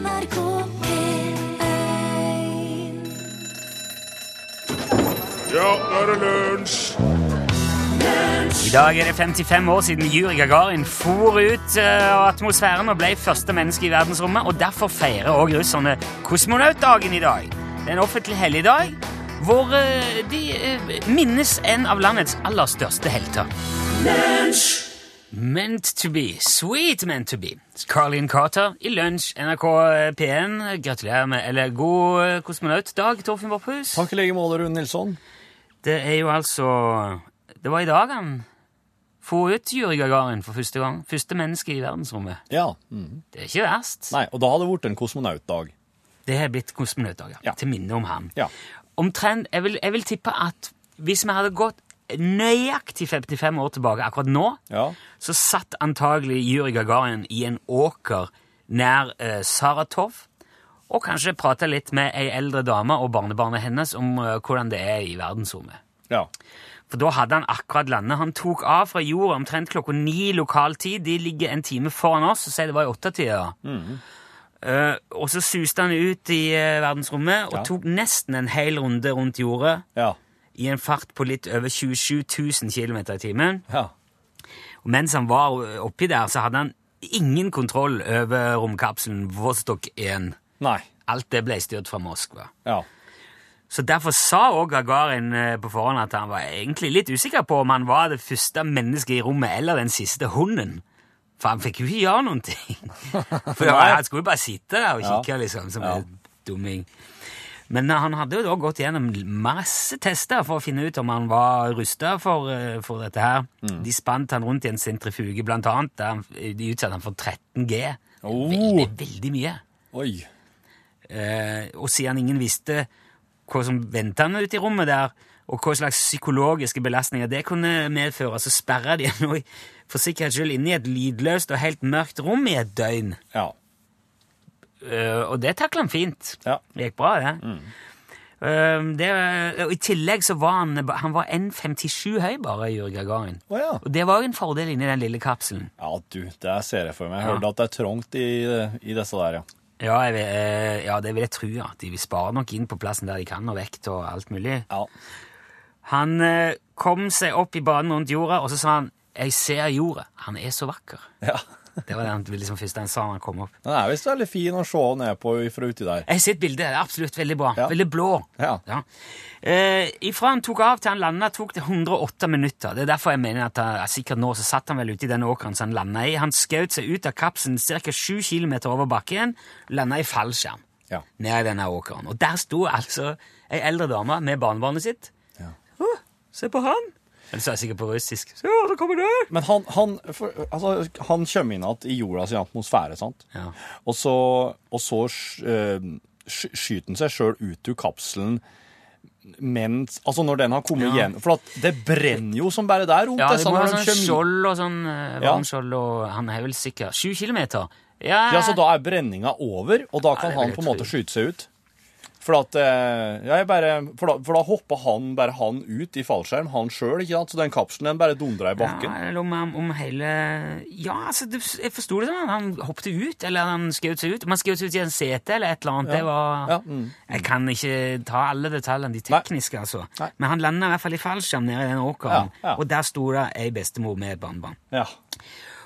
NRK P1 Ja, nå er det lunsj! I dag er det 55 år siden Juri Gagarin for ut eh, av atmosfæren og ble første menneske i verdensrommet, og derfor feirer også russerne kosmonautdagen i dag. Det er en offentlig helligdag hvor eh, de eh, minnes en av landets aller største helter. Meant to be. Sweet meant to be. Carlin Carter i lunsj, NRK P1. Gratulerer med Eller god eh, kosmonautdag, Torfinn Borphus. Takk i like måte, Rune Nilsson. Det er jo altså Det var i dag han få ut Juri Gagarin for første gang. Første menneske i verdensrommet. Ja. mhm. Det er ikke verst. Nei, og da hadde det blitt en kosmonautdag. Det har blitt kosmonautdag, ja. Ja. Til minne om han. Ja. Omtrent, jeg vil, jeg vil tippe at hvis vi hadde gått nøyaktig 55 år tilbake akkurat nå, Ja. så satt antagelig Yuri Gagarin i en åker nær eh, Saratov, og kanskje prata litt med ei eldre dame og barnebarnet hennes om eh, hvordan det er i verdensrommet. ja. For da hadde han akkurat landet. Han tok av fra jorda omtrent klokka ni lokal tid. De ligger en time foran oss, og sier det var i åttetida. Eh, og så suste han ut i uh, verdensrommet og Ja. tok nesten en hel runde rundt jordet Ja. I en fart på litt over 27 000 km i timen. Ja. Og mens han var oppi der, så hadde han ingen kontroll over romkapselen Vostok 1. Nei. Alt det ble styrt fra Moskva. Ja. Så derfor sa også Gagarin eh, på forhånd at han var egentlig litt usikker på om han var det første mennesket i rommet eller den siste hunden. For han fikk jo ikke gjøre noen ting. For han skulle jo bare sitte der og kikke, liksom, som Ja. en dumming. Men eh, han hadde jo da gått gjennom masse tester for å finne ut om han var rusta for, eh, for dette her. Mm. De spant han rundt i en sentrifuge, blant annet. Der de utsatte han for 13 G. Oh. Veldig, veldig mye. Oi. Eh, og siden ingen visste hva som ventet han ute i rommet der, og hva slags psykologiske belastninger det kunne medføre, så sperra de ham for sikkerhets skyld inne i et lydløst og helt mørkt rom i et døgn. Ja. Eh, og det takla han fint. Ja. Det gikk bra, det. Eh, det og I tillegg så var han Han var 1,57 høy bare, Juri Gagarin. Oh, ja. Og det var jo en fordel inni den lille kapselen. Ja, du, det ser jeg for meg. Jeg Ja. hørte at det er trangt i, i disse der, ja. Ja, vil- eh, ja, det vil jeg tro. Ja. De spare nok inn på plassen der de kan, og vekt og alt mulig. Ja. Han eh, kom seg opp i banen rundt jorda, og så sa han 'Jeg ser jorda. Han er så vakker'. ja. Det var det liksom første han sa han kom opp. Den er visst veldig fin å se ned på fra uti der. Jeg har sett bildet. Det er absolutt veldig bra. Ja. Veldig blå. Ja. Eh, ifra han tok av til han landa, tok det 108 minutter. Det er derfor jeg mener at han, sikkert nå så satt han vel ute i den åkeren som han landa i. Han skjøt seg ut av kapsen ca. 7 km over bakken, landa i fallskjerm Ja. ned i denne åkeren. Og der sto altså ei eldre dame med barnebarnet sitt. Ja. Oh, se på han! Eller så er jeg sikkert på russisk. Se, så kommer det! Men han, han, for, altså, han kommer inn igjen i jorda sin atmosfære, sant? Ja. Og så, og så eh, sky- skyter han seg sjøl ut av kapselen mens Altså når den har kommet Ja. igjen For at det brenner jo som bare der rundt Ja, det må ha sånn skjold og sånn uh, Ja. varmskjold, og han er vel sikkert sju kilometer. Ja, Ja, så da er brenninga over, og da kan ja, han på en måte skyte seg ut. For at eh, ja, jeg bare, for, da, for da hoppa han bare han ut i fallskjerm, han sjøl, ikke sant? Så den kapselen den bare dundra i bakken. Ja, eller om, om hele Ja, altså, det, jeg forsto det sånn. Han hoppet ut, eller han skjøt seg ut. Man skjøt seg ut i en sete eller et eller annet, det var Ja, mm. Jeg kan ikke ta alle detaljene, de tekniske, altså. Nei. Men han landa i hvert fall i fallskjerm nede i den åkeren, Ja, ja. og der sto det ei bestemor med et barnebarn. Ja.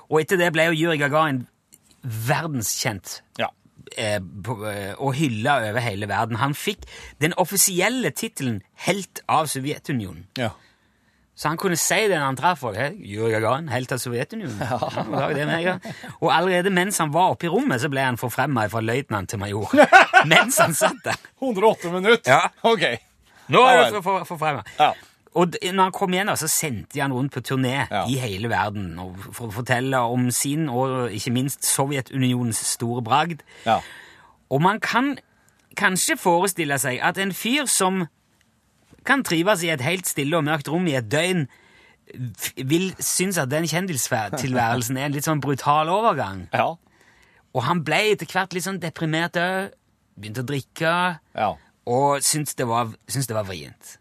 Og etter det ble jo Juri Gagarin verdenskjent ja. Eh, eh, og hylla over hele verden. Han fikk den offisielle tittelen Helt av Sovjetunionen. ja. Så han kunne si det når han traff folk. «Hei, Yuri Gagarin, helt av Sovjetunionen. Ja, ja. Og allerede mens han var oppe i rommet, så ble han forfremma fra løytnant til major. mens han satt der. 108 minutter? Ja. OK. Nå er du vel. for, for. Ja. Og når han kom igjen, så sendte de han rundt på turné Ja. i hele verden og for å fortelle om sin og ikke minst Sovjetunionens store bragd. Ja. Og man kan kanskje forestille seg at en fyr som kan trives i et helt stille og mørkt rom i et døgn, vil synes at den kjendistilværelsen er en litt sånn brutal overgang. Ja. Og han ble etter hvert litt sånn deprimert òg. Begynte å drikke Ja. og syntes det var, syntes det var vrient.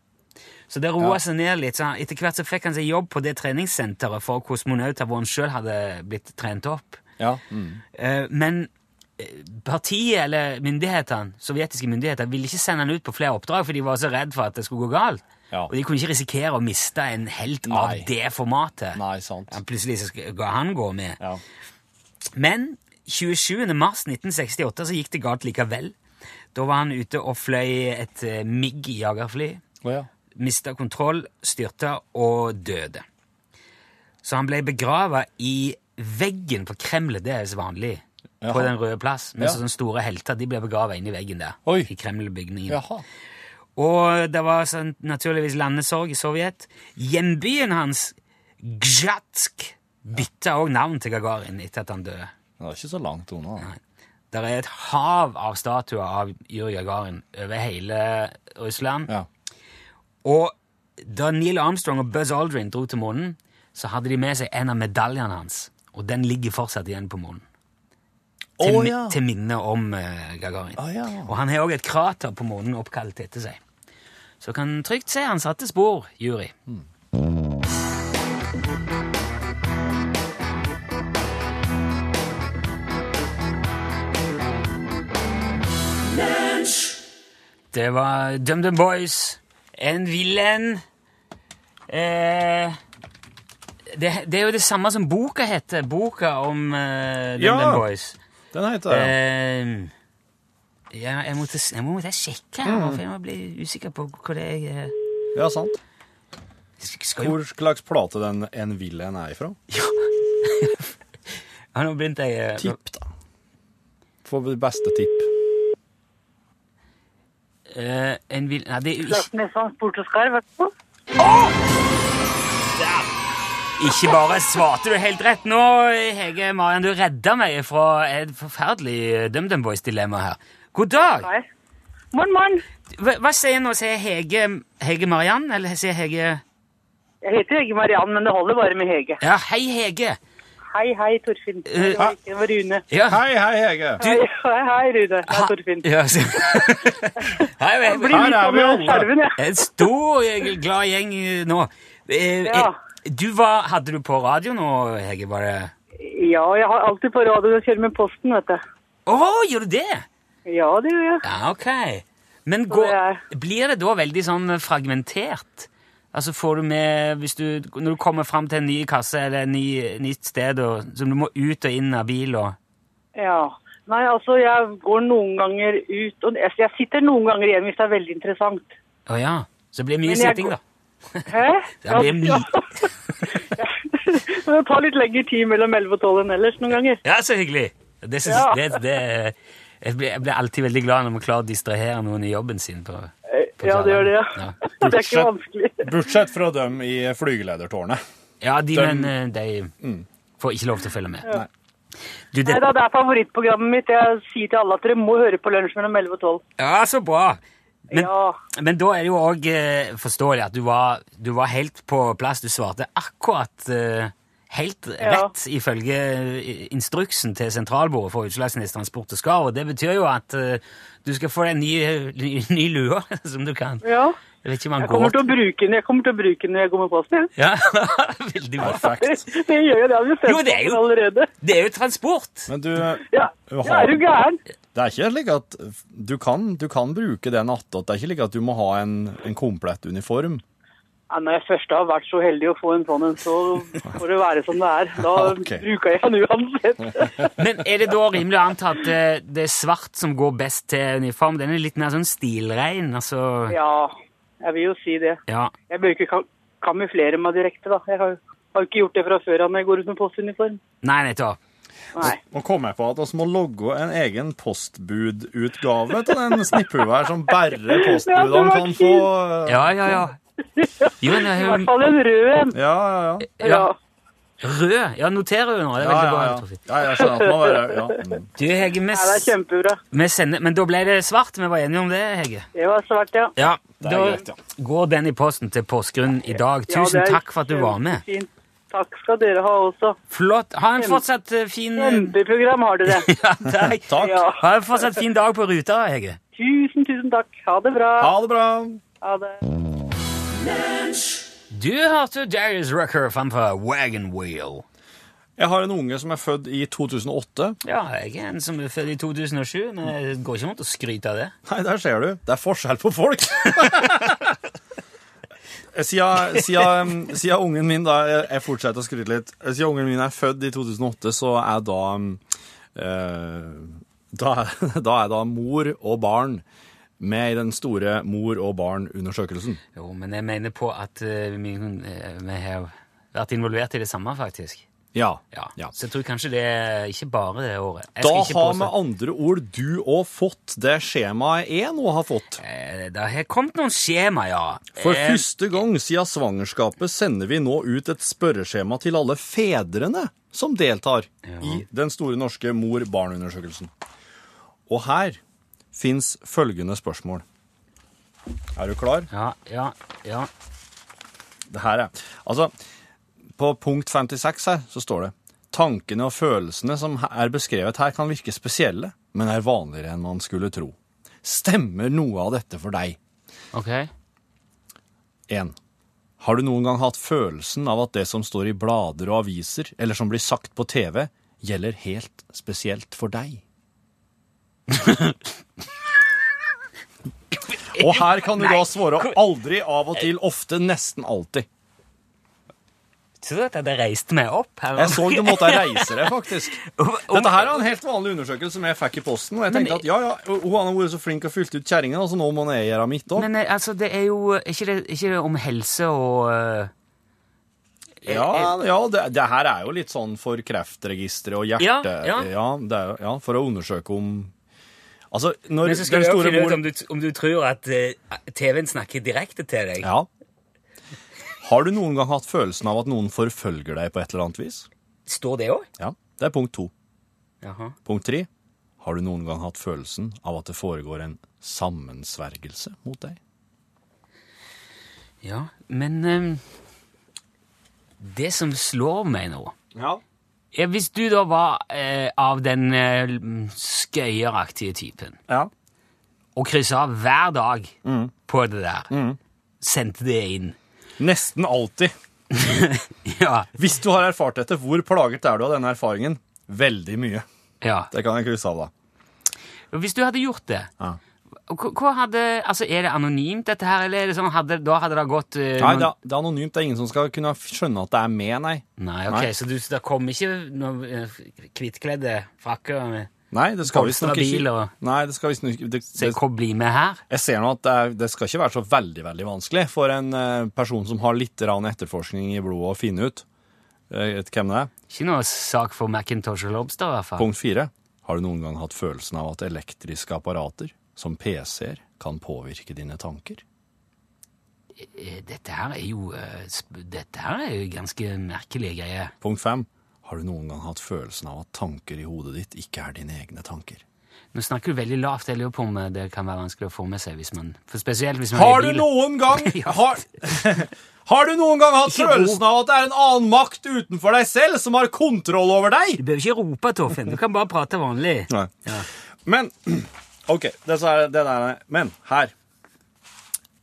Så det roa seg ned litt. så Etter hvert så fikk han seg jobb på det treningssenteret for kosmonauter hvor han sjøl hadde blitt trent opp. Ja. Mm. Eh, Men partiet eller myndighetene, sovjetiske myndigheter ville ikke sende han ut på flere oppdrag, for de var så redd for at det skulle gå galt. Ja. Og de kunne ikke risikere å miste en helt av det formatet. Nei, sant. Plutselig så skal han gå med. Ja. Men 27. mars 1968 så gikk det galt likevel. Da var han ute og fløy et eh, MIG-jagerfly. Oh, ja. Mista kontroll, styrta og døde. Så han ble begrava i veggen på Kremlet. Det er så vanlig. På Den røde plass. Mens Ja. sånne store helter de ble begrava inni veggen der. Oi. I Kreml-bygningen. Og det var sånn, naturligvis landesorg i Sovjet. Hjembyen hans, Gzjatsk, bytta òg navn til Gagarin etter at han døde. Det var ikke så langt unna. Nei. Det er et hav av statuer av Yuri Gagarin over hele Russland. Ja. Og da Neil Armstrong og Buzz Aldrin dro til månen, så hadde de med seg en av medaljene hans. Og den ligger fortsatt igjen på månen. Til, Å, ja. til minne om uh, Gagarin. Å, ja. Og han har òg et krater på månen oppkalt etter seg. Så kan trygt se han satte spor, Yuri. Det var DumDum Boys, en villen eh, det, det er jo det samme som boka heter. Boka om eh, Ja. Boys. Den heter det. Eh, ja, jeg måtte, jeg måtte sjekke her, for jeg ble usikker på hva det er Ja, sant. skal Hvor slags plate den En Villain er ifra? ja, ja, Nå begynte jeg eh, Tipp, da. Få beste tipp. Eh, En vil... Nei, det er ikke sport og skarv, vet du. god. Ikke bare svarte du helt rett nå, Hege Marian. Du redda meg fra et forferdelig DumDum Boys-dilemma her. God dag! Hei. Morn, morn. Hva, hva sier nå? Sier Hege, Hege Mariann, eller sier Hege Jeg heter Hege Mariann, men det holder bare med Hege. Ja, hei, Hege. Hei, hei, Torfinn. Eh, Det var ikke- det var Rune. Ja. Hei, hei, Hege. Hei, hei, hei, Rune. Det er Torfinn. Ja, så. Hei, Jeg hei, blir litt sånn med alle. jeg. En stor, glad gjeng eh, nå. Eh, Ja. Du var, hadde du på radio nå, Hege? Var det Ja, jeg har alltid på radio Jeg kjører med posten, vet du. Å, gjør du det? Ja, det gjør jeg. Ja, ok. Men går, det blir det da veldig sånn fragmentert? Altså får du med hvis du, Når du kommer fram til en ny kasse eller et ny, nytt sted og, som du må ut og inn av bil og Ja. Nei, altså, jeg går noen ganger ut, og jeg sitter noen ganger igjen hvis det er veldig interessant. Å ja. Så det blir mye sitting, da. Hæ? Det blir mye. Det tar litt lengre tid mellom 11 og 12 enn ellers noen ganger. Ja, så hyggelig. Det, synes, Ja. det, det, jeg blir alltid veldig glad når man klarer å distrahere noen i jobben sin. på... på Ja, det gjør det, ja. Ja. Det er ikke vanskelig. Bortsett fra dem i flygeledertårnet. Ja, de, Den- men eh, de får ikke lov til å følge med. Nei. Du, det, Nei da, det er favorittprogrammet mitt. Jeg sier til alle at dere må høre på lunsj mellom 11 og 12. ja, så bra! Men, Ja. men da er det jo òg eh, forståelig at du var, du var helt på plass. Du svarte akkurat helt Ja. rett ifølge eh, instruksen til sentralbordet for Utslagsnes Transport og Skarv. Og det betyr jo at uh, du skal få deg en ny, ny, ny lue som du kan. ja. Jeg vet ikke om Jeg kommer går til å bruke den Jeg kommer til å bruke den når jeg kommer på posten. jeg. Ja, veldig bra. Perfekt. Det gjør jo det. Har jo sett Jo, det er jo- allerede. Det er jo transport! Men du, Ja. Ja, er du gæren? det er ikke slik at du kan, du kan bruke den attåt. Det er ikke slik at du må ha en, en komplett uniform. Ja, når jeg først har vært så heldig å få en sånn en, så får det være som det er. Da okay. bruker jeg den uansett. Men er det da rimelig å anta at det, det er svart som går best til uniform? Den er litt mer sånn stilrein, altså Ja, jeg vil jo si det. Ja. Jeg bør ikke kam kamuflere meg direkte, da. Jeg har har jo ikke gjort det fra før av når jeg går ut med postuniform. Nei, nettopp. Nei. Nå kom jeg på at vi må logge en egen postbudutgave til den snipphua her, som bare postbudene kan få Ja, ja, ja. Jo, men jeg I hvert fall en rød en. Ja, ja, ja. ja. Ja. Rød. Ja, noterer du nå? Det er Ja, veldig ja, bra. ja. Torfinn. ja jeg skjønner at det er ja. mm. Du, Hege, vi, Ja, det er kjempebra. vi sender Men da ble det svart? Vi var enige om det, Hege? Det var svart, ja. Ja. Det er Da greit, ja. går den i posten til Porsgrunn i dag. Ja, Tusen det er takk for at du var med. kjempefint. Takk skal dere ha også. Flott. Ha en fortsatt eh, fin Kjempeprogram har dere. Ja, takk. Takk. Ja. Ha en fortsatt fin dag på ruta, Hege. Tusen, tusen takk. Ha det bra. Ha det bra. Ha det. Du hørte Darius Rucker framfor Wagon Wheel. Jeg har en unge som er født i 2008. Ja, jeg er en som er født i 2007, men det går ikke an å skryte av det. Nei, der ser du. Det er forskjell på folk. siden, siden, siden ungen min da, jeg- fortsetter å skryte litt. Siden ungen min er født i 2008, så er da eh, da, da er da mor og barn med i den store mor- og barn-undersøkelsen. Jo, men jeg mener på at eh, vi, eh, vi har vært involvert i det samme, faktisk. Ja. Ja. ja. Så jeg tror kanskje det er ikke bare det året. Jeg Da har med andre ord du òg fått det skjemaet jeg nå har fått. Eh, Det har kommet noen skjema, ja. For Eh, første gang siden svangerskapet sender vi nå ut et spørreskjema til alle fedrene som deltar i den store norske mor-barn-undersøkelsen. Og her fins følgende spørsmål. Er du klar? Ja, ja, ja. Det her er Altså, på punkt 56 her så står det Tankene og følelsene som er beskrevet her kan virke spesielle, men er vanligere enn man skulle tro. Stemmer noe av dette for deg? Ok. 1. Har du noen gang hatt følelsen av at det som står i blader og aviser, eller som blir sagt på TV, gjelder helt spesielt for deg? Og her kan du da svare aldri, av og til, ofte, nesten alltid. Så du at jeg reiste meg opp her? Jeg så du måtte reise deg, faktisk. Dette her er en helt vanlig undersøkelse som jeg fikk i posten, og jeg tenkte at ja, ja, hun har vært så flink og fylt ut kjerringa, så nå må jeg gjøre mitt òg. Men eh, altså, det er jo ikke det, ikke det om helse og eh, Ja, ja det, det her er jo litt sånn for kreftregisteret og hjerte... Ja, ja. ja, er, ja, for å undersøke om Altså, når Men så skal den du jo finne ut om du, om du tror at eh, TV-en snakker direkte til deg. Ja. Har du noen gang hatt følelsen av at noen forfølger deg på et eller annet vis? Står det òg? Ja, det er punkt to. Jaha. Punkt tre. Har du noen gang hatt følelsen av at det foregår en sammensvergelse mot deg? Ja, men eh, Det som slår meg nå Ja. Er Hvis du da var eh, av den eh, skøyeraktige typen Ja. og kryssa av hver dag på det der, Mm. sendte det inn Nesten alltid. Ja. Hvis du har erfart dette, hvor plaget er du av denne erfaringen? Veldig mye. ja. Det kan jeg krysse av, da. Hvis du hadde gjort det Ja. Hva, hadde, altså Er det anonymt, dette her, eller er det sånn, hadde, da hadde det gått uh, Nei, det er, det er anonymt. Det er ingen som skal kunne skjønne at det er med, nei. Nei, ok, Nei. Så du, det kom ikke noen eh, hvittkledde frakker med Nei, det skal visstnok ikke og- Nei, det skal visstnok det, Se, hva bli med her? Jeg ser nå at det, er, det skal ikke være så veldig veldig vanskelig for en uh, person som har litt rann etterforskning i blodet, å finne ut uh, hvem det er. Ikke noe sak for Macintosh og Lobster, i hvert fall. Punkt fire. Har du noen gang hatt følelsen av at elektriske apparater, som PC-er, kan påvirke dine tanker? Eh, Dette her er jo eh, Dette her er jo ganske merkelige greier. Punkt fem. Har du noen gang hatt følelsen av at tanker i hodet ditt ikke er dine egne tanker? Nå snakker du veldig lavt. Jeg lurer på om eh, det kan være vanskelig å få med seg hvis man For spesielt hvis man Har du noen gang har, har du noen gang hatt Ikke følelsen av at det er en annen makt utenfor deg selv som har kontroll over deg? Du behøver ikke rope, Torfinn. Du kan bare prate vanlig. Ja. Men OK, det er, det der, men her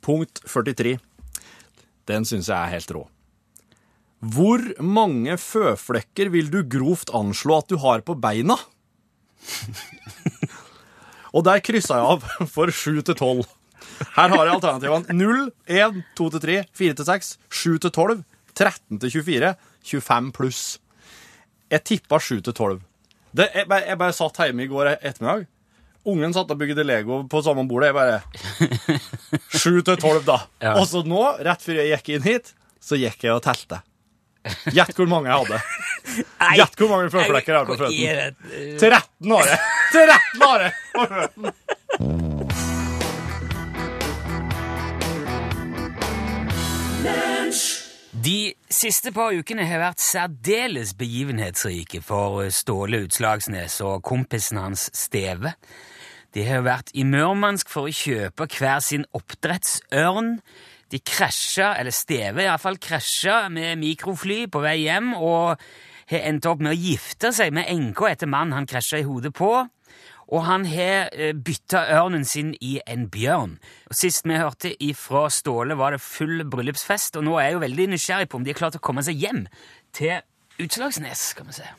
Punkt 43. Den syns jeg er helt rå. Hvor mange føflekker vil du grovt anslå at du har på beina? Og der kryssa jeg av for 7 til 12. Her har jeg alternativene 0, 1, 2 til 3, 4 til 6, 7 til 12, 13 til 24, 25 pluss. Jeg tippa 7 til 12. Det, jeg, jeg bare satt hjemme i går ettermiddag. Ungen satt og bygde Lego på samme bordet. Jeg bare 7 til 12, da. Ja. Og så nå, rett før jeg gikk inn hit, så gikk jeg og telte. Gjett hvor mange jeg hadde. Gjett hvor mange føflekker jeg har på føttene. er det? 13 har jeg! 13 har jeg på føttene! De siste par ukene har vært særdeles begivenhetsrike for Ståle Utslagsnes og kompisen hans Steve. De har vært i Murmansk for å kjøpe hver sin oppdrettsørn. De krasja, eller Steve iallfall, krasja med mikrofly på vei hjem og har endt opp med å gifte seg med enka etter mannen han krasja i hodet på. Og han har eh, bytta ørnen sin i en bjørn. Sist vi hørte ifra Ståle, var det full bryllupsfest, og nå er jeg jo veldig nysgjerrig på om de har klart å komme seg hjem til Utslagsnes, skal vi se.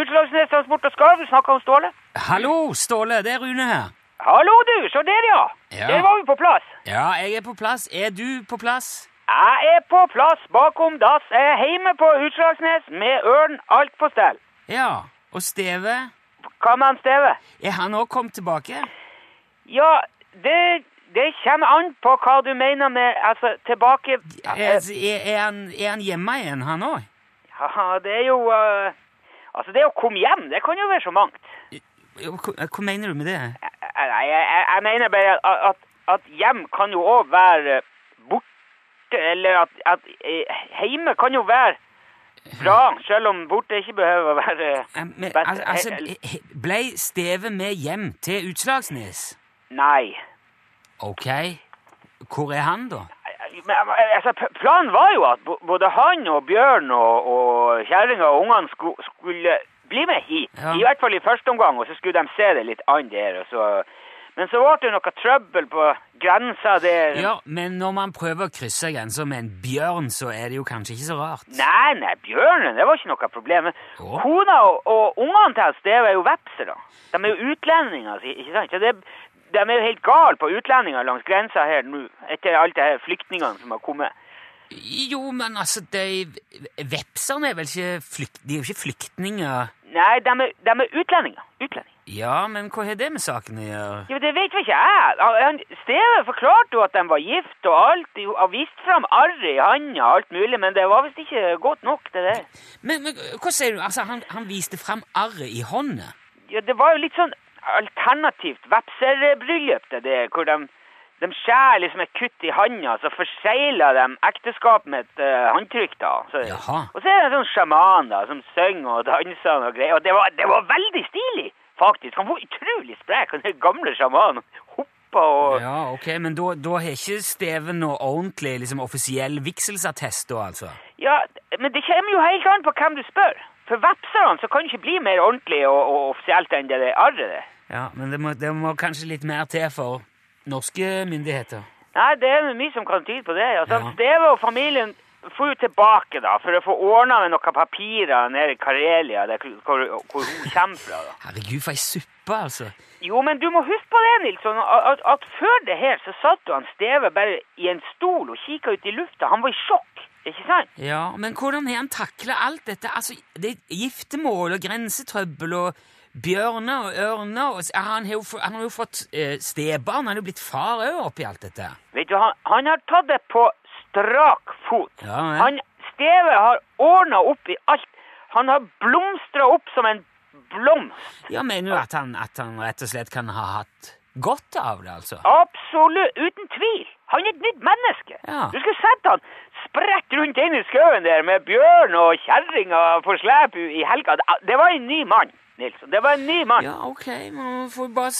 Utslagsnes Transport og Skarv, du snakker om Ståle? Hallo, Ståle. Det er Rune her. Hallo, du! Se der, ja. Ja. Der var vi på plass. Ja, jeg er på plass. Er du på plass? Jeg er på plass bakom dass. Jeg er hjemme på Utslagsnes med ørn alt på stell. Ja. Og Steve? Hva med han Steve? Er han òg kommet tilbake? Ja, det, det kommer an på hva du mener med altså, tilbake Er, er, han, er han hjemme igjen, han òg? Ja, det er jo eh, Altså, det å komme hjem, det kan jo være så mangt. Hva, hva mener du med det? Nei, jeg, jeg, jeg mener bare at, at, hjem kan jo òg være borte, eller at, at eh, hjemme kan jo være bra, selv om borte ikke behøver å være Eh, Men, altså, Eh, ble Steve med hjem til Utslagsnes? Nei. Ok. Hvor er han, da? Men, altså, planen var jo at både han og Bjørn og, og kjerringa og ungene skulle, skulle bli med hit. Ja. I hvert fall i første omgang, og så skulle de se det litt an der. Så, men så ble det noe trøbbel på grensa der. Ja, men når man prøver å krysse grensa med en bjørn, så er det jo kanskje ikke så rart. Nei, nei, bjørnen, det var ikke noe problem. Å. kona og, og ungene til Steve er jo vepsere. De er jo utlendinger, ikke sant? Så det, de er jo helt gale på utlendinger langs grensa her nå, etter alt det her flyktningene som har kommet. Jo, men altså, de Vepserne er vel ikke flykt... De er jo ikke flyktninger. Nei, de er, de er utlendinger. Utlendinger. Ja, men hva har det med saken å gjøre? Jo, det vet vel ikke jeg. Steve forklarte jo at de var gift og alt, de har vist fram arret i handa og alt mulig, men det var visst ikke godt nok, det der. Men, men hva sier du? Altså, han, han viste fram arret i hånda? Ja, det var jo litt sånn alternativt vepserbryllup, det der, hvor de, de skjærer liksom et kutt i handa, så forsegler de ekteskapet med et uh, håndtrykk, da. Så, og så er det en sånn sjaman, da, som synger og danser og greier, og det var, det var veldig stilig, faktisk. Han var utrolig sprek, den gamle sjamanen. Og... Ja, ok, men da, da har ikke Steven noe ordentlig liksom, offisiell vigselsattest, da, altså? Ja, men det kommer jo helt an på hvem du spør. For vepserne så kan det ikke bli mer ordentlig og, og offisielt enn det arret. Ja, men det må, det må kanskje litt mer til for norske myndigheter. Nei, det er mye som kan tyde på det. Altså, Ja. Steve og familien får jo tilbake da, for å få ordna med noen papirer nede i Karelia, der, hvor, hvor hun kommer fra. da. Herregud, for ei suppe, altså. Jo, men du må huske på det, Nilsson, at, at før det her så satt jo han Steve bare i en stol og kikka ut i lufta. Han var i sjokk, ikke sant? Ja, men hvordan har han takla alt dette? Altså, det er giftermål og grensetrøbbel og bjørner og ørner og Han har jo, han har jo fått eh, stebarn, han er jo blitt far òg oppi alt dette. Vet du, han, han har tatt det på strak fot. Ja, ja. Han, Steve har ordna opp i alt. Han har blomstra opp som en blomst. Ja, Mener du at han, at han rett og slett kan ha hatt godt av det, altså? Absolutt, uten tvil. Han er et nytt menneske. Ja. Du skulle sett han spredt rundt inn i skauen der med bjørn og kjerringa på slep i helga. Det- var en ny mann, Nilsson. Det var en ny mann. Ja, ok, Man får bare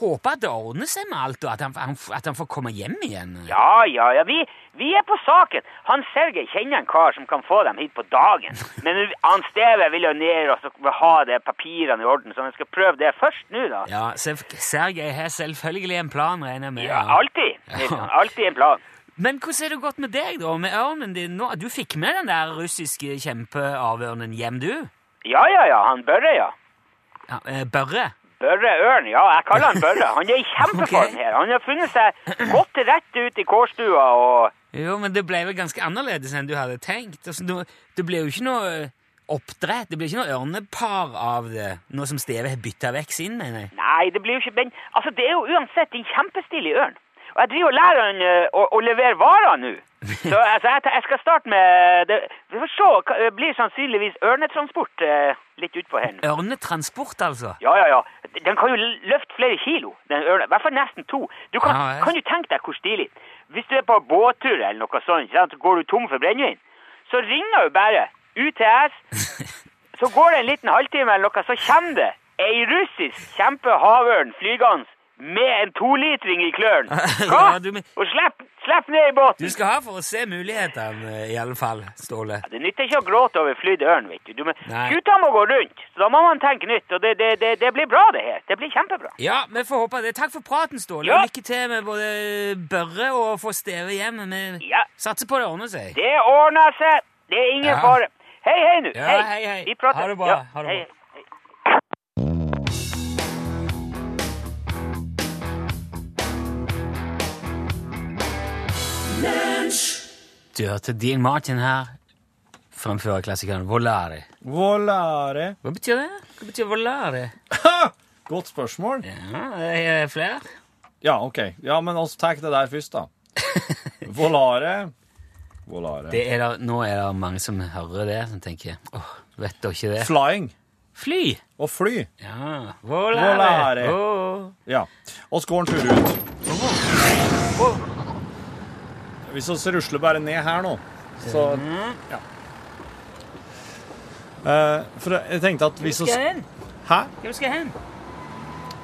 håpe at det ordner seg med alt, og at han, han, at han får komme hjem igjen. Ja, ja, ja. Vi, vi er på saken. Han Sergej kjenner en kar som kan få dem hit på dagen. Men han Steve vil jo ned og vil ha det papirene i orden, så han skal prøve det først nå, da. Ja, Serg- Sergej har selvfølgelig en plan, regner jeg med. Ja, alltid. Nilsson. Alltid en plan. Men hvordan er det gått med deg, da? Med ørnen din nå? Du fikk med den der russiske kjempeavørnen hjem, du? Ja, ja, ja. Han Børre, ja. Ja, eh, Børre? Børre Ørn, ja, jeg kaller han Børre. Han er i kjempeform okay. her. Han har funnet seg godt til rette ute i kårstua og Jo, men det ble vel ganske annerledes enn du hadde tenkt. Altså, du, det ble jo ikke noe eh, oppdrett, det ble ikke noe ørnepar av det, nå som Steve har bytta vekk sin, mener jeg. Nei, det blir jo ikke Men altså, det er jo uansett en kjempestilig ørn. Og jeg driver og lærer han eh, å, å levere varer nå. Så altså, jeg, jeg skal starte med det, Vi får se. Det blir sannsynligvis ørnetransport eh, litt utpå her. Ørnetransport, altså? Ja, ja, ja. Den kan jo løfte flere kilo, den ørne. I hvert fall nesten to. Du kan, Ja, jeg- kan jo tenke deg hvor stilig. Hvis du er på båttur eller noe sånt, sant, så går du tom for brennevin, så ringer du bare UTS. Så går det en liten halvtime eller noe, så kommer det ei russisk kjempehavørn flygende med en tolitring i klørne. Hva? Ja, du men- Og slipp, Slipp ned i båten! Du skal ha for å se mulighetene, eh, i alle fall, Ståle. Det nytter ikke å gråte over flydd ørn, vet du. du Nei. skuta må gå rundt, så da må man tenke nytt. Og det, det, det, det blir bra, det her. Det blir kjempebra. Ja, vi får håpe det. Takk for praten, Ståle. Ja. Og lykke til med både Børre og få Steve hjem. Vi Ja. satser på det ordner seg. Det ordner seg. Det er ingen Ja. fare. Hei, hei nå. Ja, hei, hei. Vi prater. Ha det bra, Ja, ha det bra. hei. Du hørte Dean Martin her fremføre klassikeren Volare. Volare. Hva betyr det? Hva betyr volare? Godt spørsmål. Ja, det er flere. Ja, OK. Ja, men oss tar det der først, da. Volare. Volare. Det er da, nå er det mange som hører det, som tenker åh, vet dere ikke det? Flying. Fly! Og fly. Ja, volare. Volare. Oh. Ja. Oss går en tur ut. Hvis vi rusler bare ned her nå, så Ja. Uh, for jeg tenkte at hvis vi? Hæ? Hvor skal hen?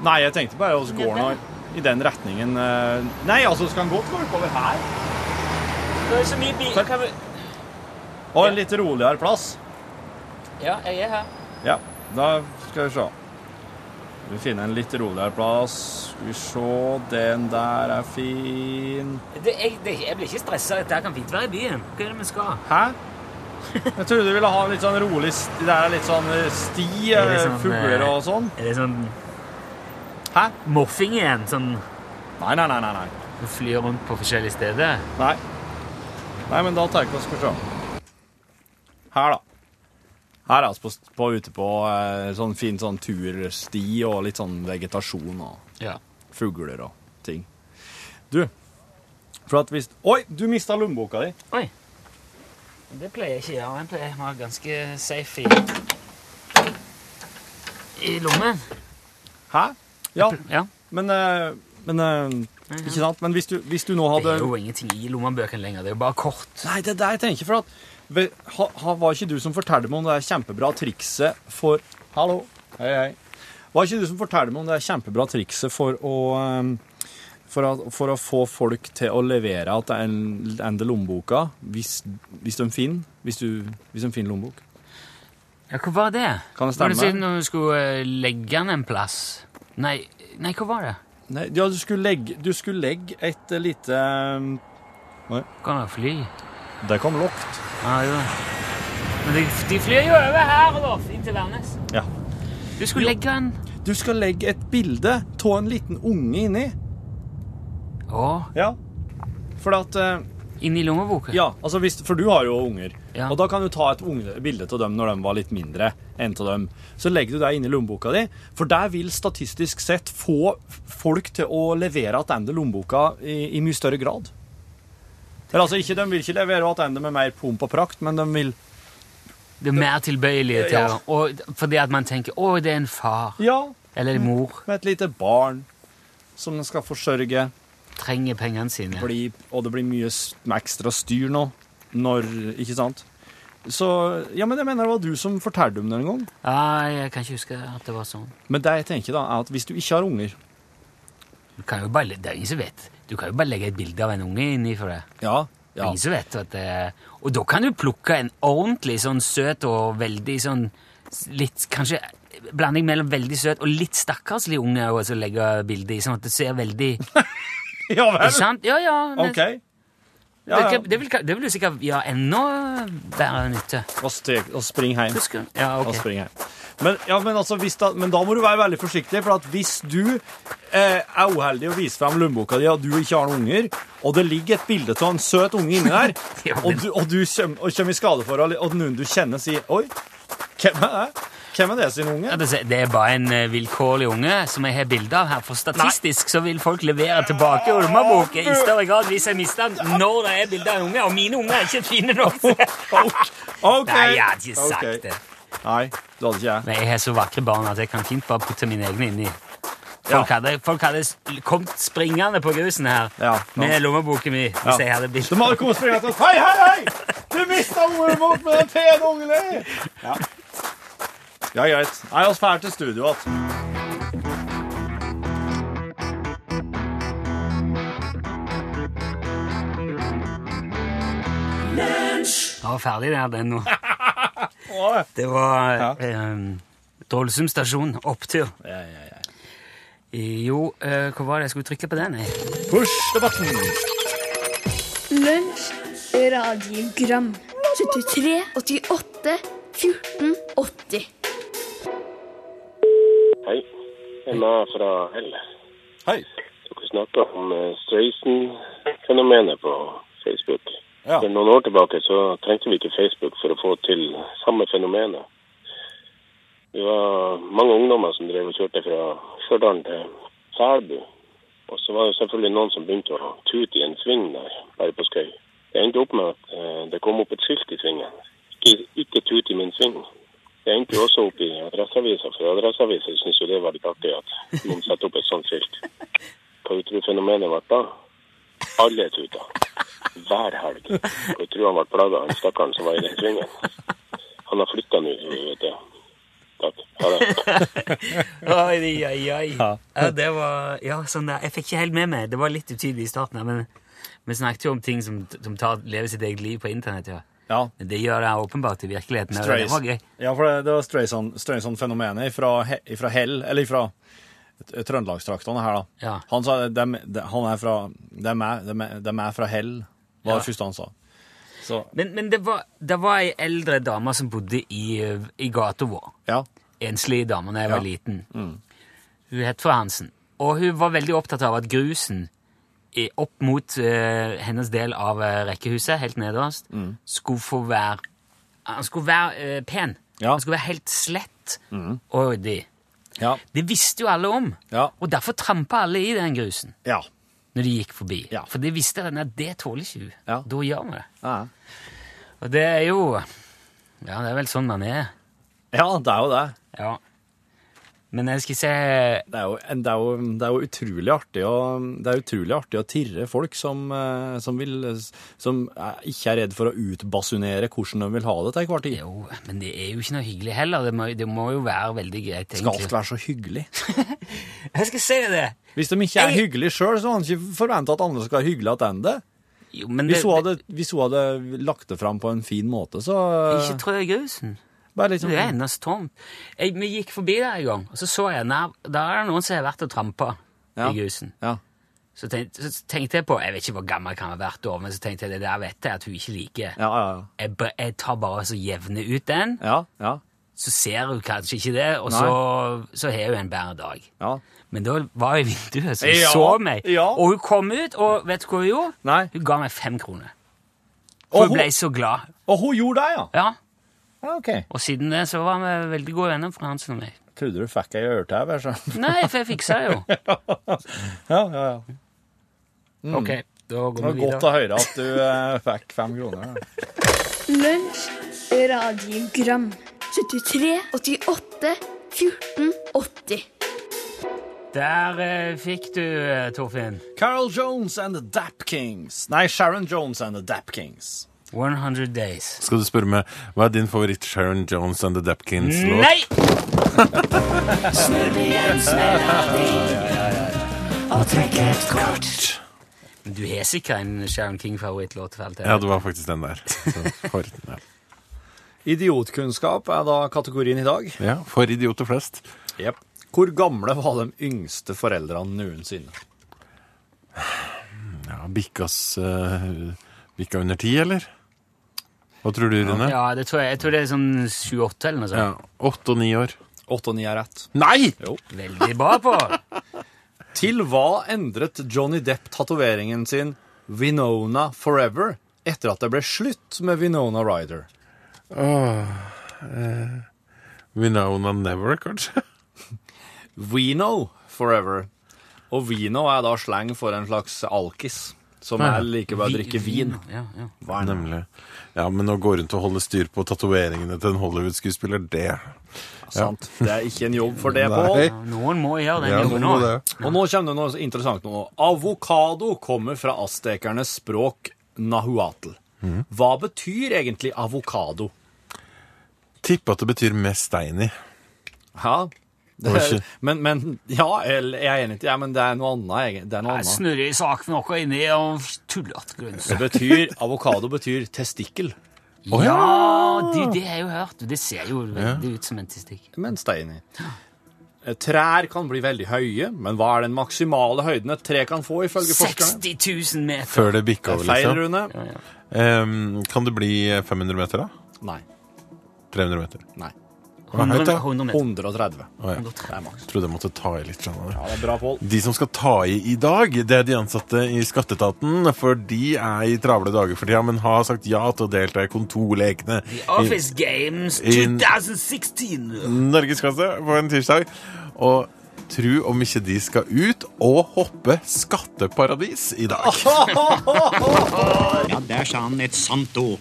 Nei, jeg tenkte bare oss går nå i den retningen uh, Nei, altså, skal kan godt gå oppover her? Det er så mye bil... Kan vi... Og en litt roligere plass. Ja, jeg er her. Ja, da skal vi se. Vi finner en litt roligere plass. Skal vi se, den der er fin. Det, jeg, det, jeg blir ikke stressa. Dette kan fint være i byen. Hva er det vi skal? Hæ? Jeg trodde du ville ha litt sånn rolig sti, Det er litt sånn eh, sti, eh, sånn, fugler eh, og sånn. Er det sånn Hæ? Moffing igjen? Sånn Nei, nei, nei, nei. nei. du flyr rundt på forskjellige steder? Nei, nei men da tar jeg ikke oss for. Her, da. Her er vi på, på, ute på eh, sånn fin sånn tursti og litt sånn vegetasjon og Ja. fugler og ting. Du, for at hvis Oi, du mista lommeboka di! Oi. Det pleier jeg ikke å gjøre. Jeg pleier å være ganske safe i, i lommen. Hæ? Ja, Ja. men, eh, men eh, Ikke sant? Men hvis du, hvis du nå Det er jo ingenting i lommebøkene lenger. Det er jo bare kort. Nei, det er det jeg tenker, for at Var ikke du som fortalte meg om det er kjempebra trikset for Hallo. Hei, hei. Var ikke du som fortalte meg om det er kjempebra trikset for å ehm, for å, for å få folk til å levere at det ender lommeboka hvis, hvis de finner hvis, du, hvis de finner lommebok? Ja, hva var det? Kan det Var det stemme? siden du skulle eh, legge den en plass? Nei, nei, hva var det? Nei, ja, du skulle legge, du skulle legge et lite Hva Kan det fly? Det kom lågt. Ja, jo. Men de, de flyr jo over her og da, inn til Værnes. Ja. Du skulle Jo. legge en Du skal legge et bilde av en liten unge inni. Å, Ja. For at eh, Inni lommeboka? Ja, altså hvis, for du har jo unger. Ja. Og da kan du ta et unge, bilde av dem når de var litt mindre enn av dem. Så legger du det inn i lommeboka di, for der vil statistisk sett få folk til å levere tilbake lommeboka i, i mye større grad. Eller altså, ikke, De vil ikke levere tilbake med mer pomp og prakt, men de vil Det er mer tilbøyelige til Ja. og, Fordi at man tenker 'Å, det er en far'. Ja, Eller en mor. med et lite barn som den skal forsørge. Trenger pengene sine. Bli, og det blir mye ekstra styr nå. Når Ikke sant? Så Ja, men jeg mener det var du som fortalte om det en gang. Ja, jeg kan ikke huske at det var sånn. Men det jeg tenker da, er at hvis du ikke har unger Du kan jo bare, det er ingen som vet. Du kan jo bare legge et bilde av en unge inni for det. Ja, er Ingen som vet at det Og da kan du plukke en ordentlig sånn søt og veldig sånn litt Kanskje blanding mellom veldig søt og litt stakkarslig unge også, å legge bilde i, sånn at det ser veldig ja vel? Ikke sant? Ja, ja. men OK. Ja, ja. Det, det, vil, det vil du sikkert gjøre enda bedre nytte. Og, og spring hjem. Ja, Og spring hjem. Men, ja, men, altså, da, men da må du være veldig forsiktig, for hvis du eh, er uheldig og viser frem lommeboka di, og du ikke har noen unger, og det ligger et bilde av en søt unge inni der, og, du, og du kommer, og kommer i skade for det, og noen du kjenner sier Oi, hvem er det? Hvem er det sin unge? Det, er bare en eh, vilkårlig unge som jeg har bilde av her. For statistisk så vil folk levere tilbake ormebok i større grad hvis jeg mister den når det er bilde av en unge, og mine unger er ikke fine nok. okay. Nei, jeg hadde ikke sagt det. Nei, det hadde ikke jeg. Men jeg har så vakre barn at jeg kan fint bare putte mine egne inni. Folk, hadde, folk hadde kommet springende på grusen her Ja, med lommeboken min hvis jeg hadde bilde. De hadde kommet springende til oss. Hei, hei, hei! Du mista ungen bort med den pene ungen din! Ja. ja, greit. Nei, oss drar til studio igjen. Jeg var ferdig der, den nå. Det var eh, Dolsum stasjon, opptur. Ja, ja, ja. Jo, eh, hva var det jeg skulle trykke på den? Push the button! Lunsj, radiogram 73, 88, 14, 80 Hei, Jeg er med fra Hell. Hei. Dere snakka om eh, Streisand-fenomenet på Facebook. Ja. For noen år tilbake så trengte vi ikke Facebook for å få til samme fenomenet. Vi var mange ungdommer som drev og kjørte fra Stjørdal til Selbu. Og så var det selvfølgelig noen som begynte å tute i en sving der, bare på skøy. Det endte opp med at eh, det kom opp et skilt i svingen. Ikke, ikke tut i min sving. Det endte jo også opp i Adresseavisa, for Adresseavisa syns jo det var litt artig at noen setter opp et sånt skilt. Hva du tror fenomenet ble da? Alle tuta. Hver helg. Og jeg tror han ble plaga, han stakkaren som var i den svingen. Han har flytta nå, vet du. Takk. Ha det. Oi, oi, oi. Ja, det var Ja, sånn der. Jeg fikk ikke helt med meg. Det var litt utydelig i starten, men vi snakket jo om ting som, som tar, lever sitt eget liv på internett. ja. Ja. Men det gjør det åpenbart i virkeligheten. Det var gøy. Ja, for det, det var Strayson-fenomenet fra, Hell, eller fra Trøndelagstraktene her, da. Ja. Han sa de, de, han er fra De er, de er, dem er fra Hell, var Ja. det første han sa. Så, Men, men det, var, det var ei eldre dame som bodde i, i gata vår. ja. Enslig dame da jeg var liten. Hun het fru Hansen. Og hun var veldig opptatt av at grusen opp mot eh, hennes del av eh, rekkehuset, helt nederst, skulle få være Han skulle være eh, pen. Ja. Han skulle være helt slett og ryddig. Ja. Det visste jo alle om, Ja. og derfor trampa alle i den grusen Ja. når de gikk forbi. Ja. For de visste at nei, det tåler ikke hun. Ja. Da gjør vi det. ja. Og det er jo Ja, det er vel sånn man er. Ja, det er jo det. Ja. Men jeg skal se Det er, jo, det, er jo, det er jo utrolig artig å, det er utrolig artig å tirre folk som, eh, som, vil, som er- ikke er redd for å utbasunere hvordan de vil ha det til enhver tid. Jo, men det er jo ikke noe hyggelig heller. Det må, det må jo være veldig greit, Egentlig. Skal alt være så hyggelig? Jeg skal se det! Hvis de ikke er Jeg- hyggelige sjøl, så har de ikke forventa at andre skal være hyggelige tilbake. Hvis, hun hadde, lagt det fram på en fin måte, så Ikke trø grusen. Bare liksom Det er ennå tomt. Jeg, vi gikk forbi der en gang, og så så jeg nær, Der er det noen som har vært og trampa Ja. i grusen. Ja. Så tenkte, så tenkte jeg på Jeg vet ikke hvor gammel kan ha vært men så tenkte jeg det der vet jeg at hun ikke liker. Ja, ja, Jeg, jeg tar bare så jevner ut den, ja. ja, så ser hun kanskje ikke det, og Nei. så, så har hun en bedre dag. ja. Men da var jeg i vinduet, så hun Ja, så meg. ja. Og hun kom ut, og vet du hva hun gjorde? Nei. Hun ga meg fem kroner. For hun hun- ble så glad. Og hun gjorde det, ja? Ja, ja ok. Og siden det så var vi veldig gode venner, for Hansen og meg. Trodde du fikk ei ørtau, så Nei, for jeg fiksa jo. Ja, ja, ja. Ok, da går Det var godt å høre at du eh, fikk fem kroner. Lunsj, radiogram 73, 88, 14, 80 Der eh, fikk du, eh, Torfinn, Carol Jones and the Dap Kings. Nei, Sharon Jones and the Dap Kings. 100 Days. Skal du spørre meg, hva er din favoritt Sharon Jones and the Dapkins-låt? Nei! Men Du har sikkert en Sharon King-favorittlåt? for alt jeg Ja, det var faktisk den der. For, ja. Idiotkunnskap er da kategorien i dag. ja, for idioter flest. Hvor gamle var de yngste foreldrene noensinne? Ja, Bikkas uh, Bikka under ti, eller? Hva tror du, Rune? Ja, det tror jeg, jeg tror det er sånn 7-8 eller noe sånt. Ja, Åtte og ni år. Åtte og ni er rett. Nei! Veldig bra på! Til hva endret Johnny Depp tatoveringen sin Vinona Forever etter at det ble slutt med Vinona Ryder? Vinona Never, kanskje? Vino Forever. Og vino er da slang for en slags alkis, som er like ved å drikke vin. Ja, ja. Hva er det? Nemlig. Ja, men å gå rundt og holde styr på tatoveringene til en Hollywood-skuespiller, det Sant? Det er ikke en jobb for det. Pål. Noen må gjøre den Ja, jobben òg. Og nå kommer det noe interessant nå. Avokado kommer fra aztekernes språk nahuatl. Hva betyr egentlig avokado? Tipper at det betyr mest stein i. Ja, er, men, men Ja, jeg er enig i det, men det er noe annet. Det er noe annet. snurrer i sak med noe inni og tullete grønnsaker. Avokado betyr testikkel. Oh, ja. ja det har jeg jo hørt. Det ser jo veldig ut som en testikkel. Men Steini. Eh, Trær kan bli veldig høye, men hva er den maksimale høyden et tre kan få, ifølge forskerne? 60 000 meter! Før det Det bikker over, liksom. feil. Rune. Ja, ja. Ehm, kan det bli 500 meter, da? Nei. 300 meter? Nei. Hva er 100, 100 meter. 130. Å, ja. Det er maks. Trodde jeg måtte ta i litt. skjønner du. Ja, det er bra, Pål. De som skal ta i i dag, det er de ansatte i Skatteetaten, for de er i travle dager for tida, men har sagt ja til å delta i kontorlekene The Office Games in- 2016! i Norgeskasse på en tirsdag. Og tru om ikke de skal ut og hoppe skatteparadis i dag. Ja, der sa han et sant ord.